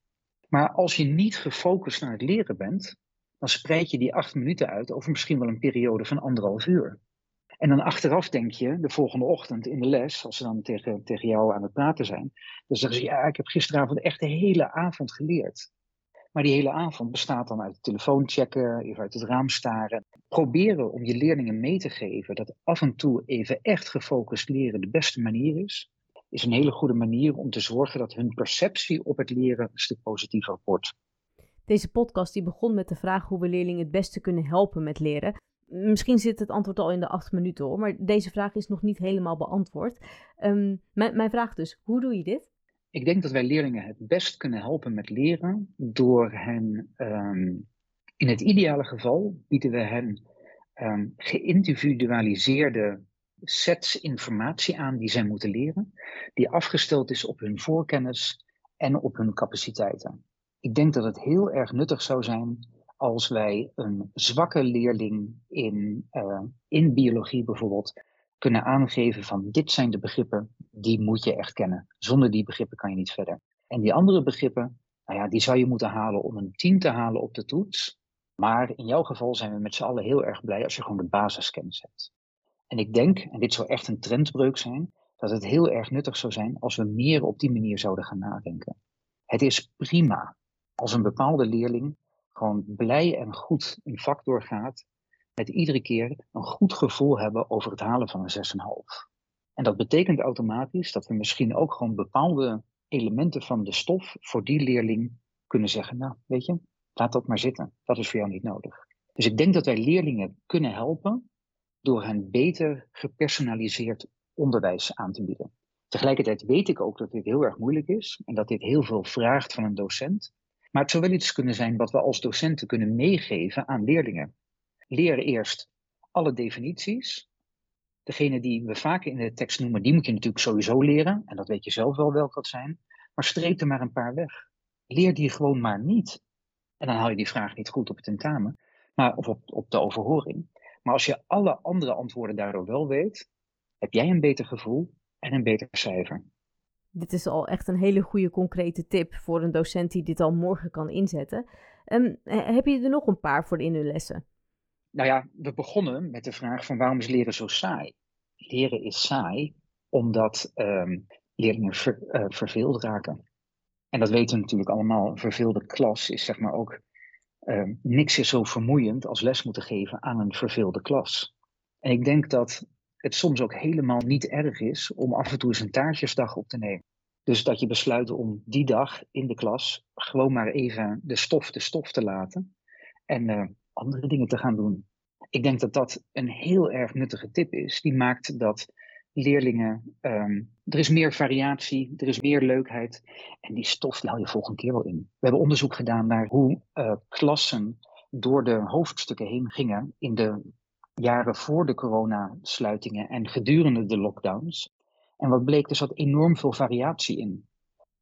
Maar als je niet gefocust naar het leren bent, dan spreid je die acht minuten uit over misschien wel een periode van anderhalf uur. En dan achteraf denk je, de volgende ochtend in de les, als ze dan tegen, tegen jou aan het praten zijn, dan zeggen ze, ja, ik heb gisteravond echt de hele avond geleerd. Maar die hele avond bestaat dan uit telefoon checken, even uit het raam staren. Proberen om je leerlingen mee te geven dat af en toe even echt gefocust leren de beste manier is, is een hele goede manier om te zorgen dat hun perceptie op het leren een stuk positiever wordt. Deze podcast die begon met de vraag hoe we leerlingen het beste kunnen helpen met leren. Misschien zit het antwoord al in de acht minuten hoor, maar deze vraag is nog niet helemaal beantwoord. Um, mijn, mijn vraag dus, hoe doe je dit? Ik denk dat wij leerlingen het best kunnen helpen met leren door hen, um, in het ideale geval, bieden we hen um, geïndividualiseerde sets informatie aan die zij moeten leren, die afgesteld is op hun voorkennis en op hun capaciteiten. Ik denk dat het heel erg nuttig zou zijn als wij een zwakke leerling in, uh, in biologie bijvoorbeeld kunnen aangeven van dit zijn de begrippen, die moet je echt kennen. Zonder die begrippen kan je niet verder. En die andere begrippen, nou ja, die zou je moeten halen om een 10 te halen op de toets. Maar in jouw geval zijn we met z'n allen heel erg blij als je gewoon de basiskennis hebt. En ik denk, en dit zou echt een trendbreuk zijn, dat het heel erg nuttig zou zijn als we meer op die manier zouden gaan nadenken. Het is prima als een bepaalde leerling gewoon blij en goed een vak doorgaat met iedere keer een goed gevoel hebben over het halen van een 6,5. En dat betekent automatisch dat we misschien ook gewoon bepaalde elementen van de stof voor die leerling kunnen zeggen, nou weet je, laat dat maar zitten. Dat is voor jou niet nodig. Dus ik denk dat wij leerlingen kunnen helpen door hen beter gepersonaliseerd onderwijs aan te bieden. Tegelijkertijd weet ik ook dat dit heel erg moeilijk is en dat dit heel veel vraagt van een docent. Maar het zou wel iets kunnen zijn wat we als docenten kunnen meegeven aan leerlingen. Leer eerst alle definities. Degene die we vaak in de tekst noemen, die moet je natuurlijk sowieso leren. En dat weet je zelf wel welke dat zijn. Maar streep er maar een paar weg. Leer die gewoon maar niet. En dan haal je die vraag niet goed op het tentamen, maar, of op, op de overhoring. Maar als je alle andere antwoorden daardoor wel weet, heb jij een beter gevoel en een beter cijfer. Dit is al echt een hele goede concrete tip voor een docent die dit al morgen kan inzetten. Um, heb je er nog een paar voor in uw lessen? Nou ja, we begonnen met de vraag van waarom is leren zo saai? Leren is saai omdat um, leerlingen ver, uh, verveeld raken. En dat weten we natuurlijk allemaal. Een verveelde klas is zeg maar ook. Uh, niks is zo vermoeiend als les moeten geven aan een verveelde klas. En ik denk dat het soms ook helemaal niet erg is om af en toe eens een taartjesdag op te nemen. Dus dat je besluit om die dag in de klas gewoon maar even de stof de stof te laten en uh, andere dingen te gaan doen. Ik denk dat dat een heel erg nuttige tip is. Die maakt dat leerlingen, um, er is meer variatie, er is meer leukheid. En die stof die je volgende keer wel in. We hebben onderzoek gedaan naar hoe uh, klassen door de hoofdstukken heen gingen in de jaren voor de coronasluitingen en gedurende de lockdowns. En wat bleek, er zat enorm veel variatie in.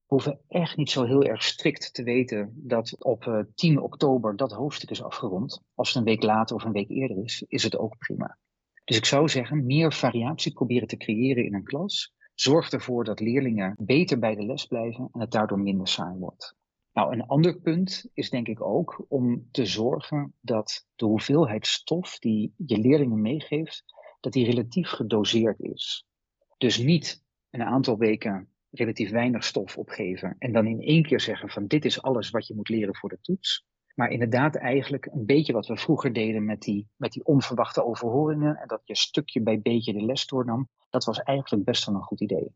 Hoeven echt niet zo heel erg strikt te weten dat op uh, 10 oktober dat hoofdstuk is afgerond. Als het een week later of een week eerder is, is het ook prima. Dus ik zou zeggen, meer variatie proberen te creëren in een klas. Zorgt ervoor dat leerlingen beter bij de les blijven en het daardoor minder saai wordt. Nou, een ander punt is denk ik ook om te zorgen dat de hoeveelheid stof die je leerlingen meegeeft, dat die relatief gedoseerd is. Dus niet een aantal weken relatief weinig stof opgeven en dan in één keer zeggen van dit is alles wat je moet leren voor de toets. Maar inderdaad eigenlijk een beetje wat we vroeger deden met die, met die onverwachte overhoringen en dat je stukje bij beetje de les doornam, dat was eigenlijk best wel een goed idee.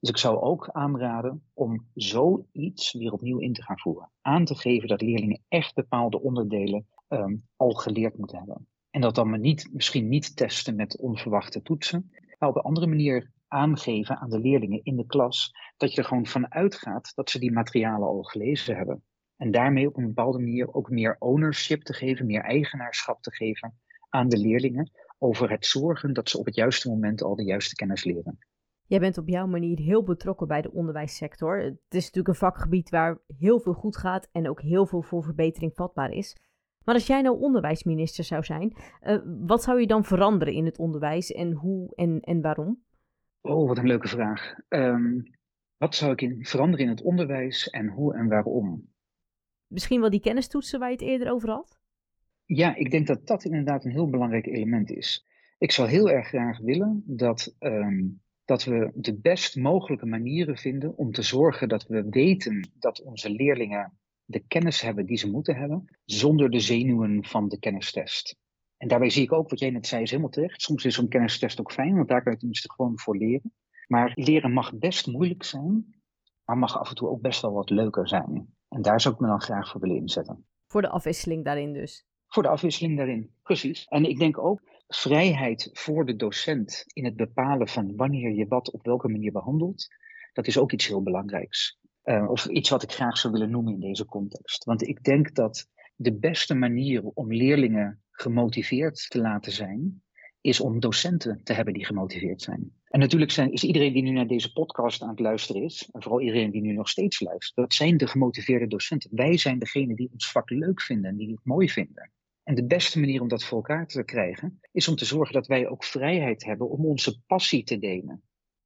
Dus ik zou ook aanraden om zoiets weer opnieuw in te gaan voeren. Aan te geven dat leerlingen echt bepaalde onderdelen um, al geleerd moeten hebben. En dat dan maar niet, misschien niet testen met onverwachte toetsen, maar op een andere manier aangeven aan de leerlingen in de klas dat je er gewoon van uitgaat dat ze die materialen al gelezen hebben. En daarmee op een bepaalde manier ook meer ownership te geven, meer eigenaarschap te geven aan de leerlingen over het zorgen dat ze op het juiste moment al de juiste kennis leren. Jij bent op jouw manier heel betrokken bij de onderwijssector. Het is natuurlijk een vakgebied waar heel veel goed gaat en ook heel veel voor verbetering vatbaar is. Maar als jij nou onderwijsminister zou zijn, uh, wat zou je dan veranderen in het onderwijs en hoe en, en waarom? Oh, wat een leuke vraag. Um, wat zou ik in, veranderen in het onderwijs en hoe en waarom? Misschien wel die kennistoetsen waar je het eerder over had? Ja, ik denk dat dat inderdaad een heel belangrijk element is. Ik zou heel erg graag willen dat um, dat we de best mogelijke manieren vinden om te zorgen dat we weten dat onze leerlingen de kennis hebben die ze moeten hebben, zonder de zenuwen van de kennistest. En daarbij zie ik ook wat jij net zei, is helemaal terecht. Soms is zo'n kennistest ook fijn, want daar kan je tenminste gewoon voor leren. Maar leren mag best moeilijk zijn, maar mag af en toe ook best wel wat leuker zijn. En daar zou ik me dan graag voor willen inzetten. Voor de afwisseling daarin dus. Voor de afwisseling daarin, precies. En ik denk ook vrijheid voor de docent in het bepalen van wanneer je wat op welke manier behandelt, dat is ook iets heel belangrijks. Uh, of iets wat ik graag zou willen noemen in deze context. Want ik denk dat de beste manier om leerlingen gemotiveerd te laten zijn, is om docenten te hebben die gemotiveerd zijn. En natuurlijk zijn, is iedereen die nu naar deze podcast aan het luisteren is, en vooral iedereen die nu nog steeds luistert, dat zijn de gemotiveerde docenten. Wij zijn degene die ons vak leuk vinden en die het mooi vinden. En de beste manier om dat voor elkaar te krijgen, is om te zorgen dat wij ook vrijheid hebben om onze passie te delen.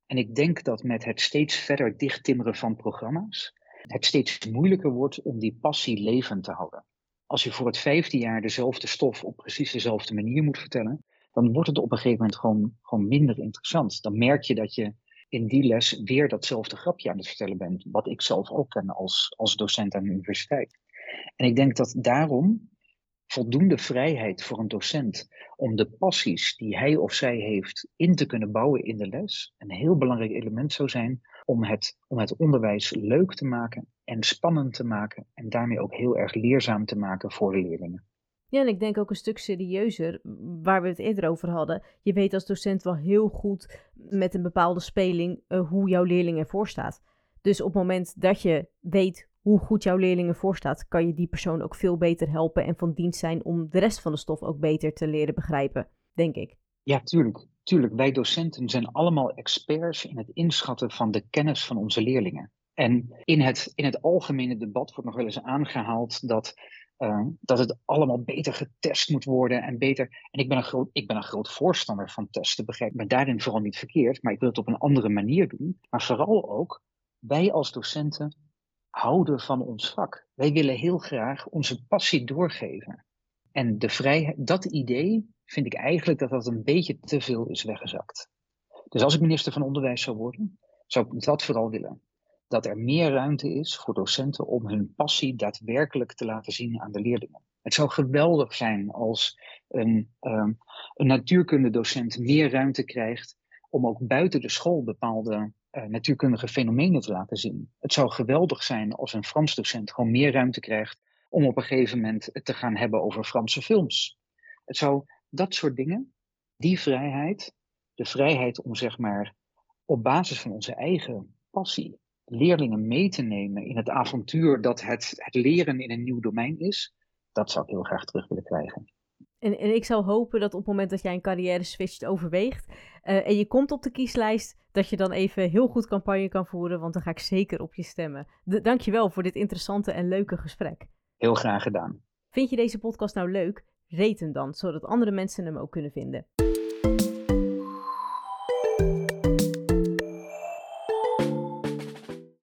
En ik denk dat met het steeds verder dichttimmeren van programma's, het steeds moeilijker wordt om die passie levend te houden. Als je voor het vijfde jaar dezelfde stof op precies dezelfde manier moet vertellen, dan wordt het op een gegeven moment gewoon, gewoon minder interessant. Dan merk je dat je in die les weer datzelfde grapje aan het vertellen bent, wat ik zelf ook ken als, als docent aan de universiteit. En ik denk dat daarom voldoende vrijheid voor een docent om de passies die hij of zij heeft in te kunnen bouwen in de les een heel belangrijk element zou zijn om het, om het onderwijs leuk te maken en spannend te maken en daarmee ook heel erg leerzaam te maken voor de leerlingen. Ja, en ik denk ook een stuk serieuzer, waar we het eerder over hadden. Je weet als docent wel heel goed met een bepaalde speling uh, hoe jouw leerling ervoor staat. Dus op het moment dat je weet hoe goed jouw leerling ervoor staat, kan je die persoon ook veel beter helpen en van dienst zijn om de rest van de stof ook beter te leren begrijpen, denk ik. Ja, tuurlijk. Tuurlijk, wij docenten zijn allemaal experts in het inschatten van de kennis van onze leerlingen. En in het, in het algemene debat wordt nog wel eens aangehaald dat, uh, dat het allemaal beter getest moet worden en beter. En ik ben, een groot, ik ben een groot voorstander van testen, begrijp me daarin vooral niet verkeerd, maar ik wil het op een andere manier doen. Maar vooral ook, wij als docenten houden van ons vak. Wij willen heel graag onze passie doorgeven. En de vrijheid, dat idee vind ik eigenlijk dat dat een beetje te veel is weggezakt. Dus als ik minister van Onderwijs zou worden, zou ik dat vooral willen. Dat er meer ruimte is voor docenten om hun passie daadwerkelijk te laten zien aan de leerlingen. Het zou geweldig zijn als een, um, een natuurkundedocent meer ruimte krijgt om ook buiten de school bepaalde uh, natuurkundige fenomenen te laten zien. Het zou geweldig zijn als een Frans docent gewoon meer ruimte krijgt om op een gegeven moment te gaan hebben over Franse films. Het zou dat soort dingen, die vrijheid, de vrijheid om zeg maar op basis van onze eigen passie leerlingen mee te nemen in het avontuur dat het, het leren in een nieuw domein is, dat zou ik heel graag terug willen krijgen. En, en ik zou hopen dat op het moment dat jij een carrière switch overweegt uh, en je komt op de kieslijst, dat je dan even heel goed campagne kan voeren, want dan ga ik zeker op je stemmen. De, dankjewel voor dit interessante en leuke gesprek. Heel graag gedaan. Vind je deze podcast nou leuk? Hem dan, zodat andere mensen hem ook kunnen vinden.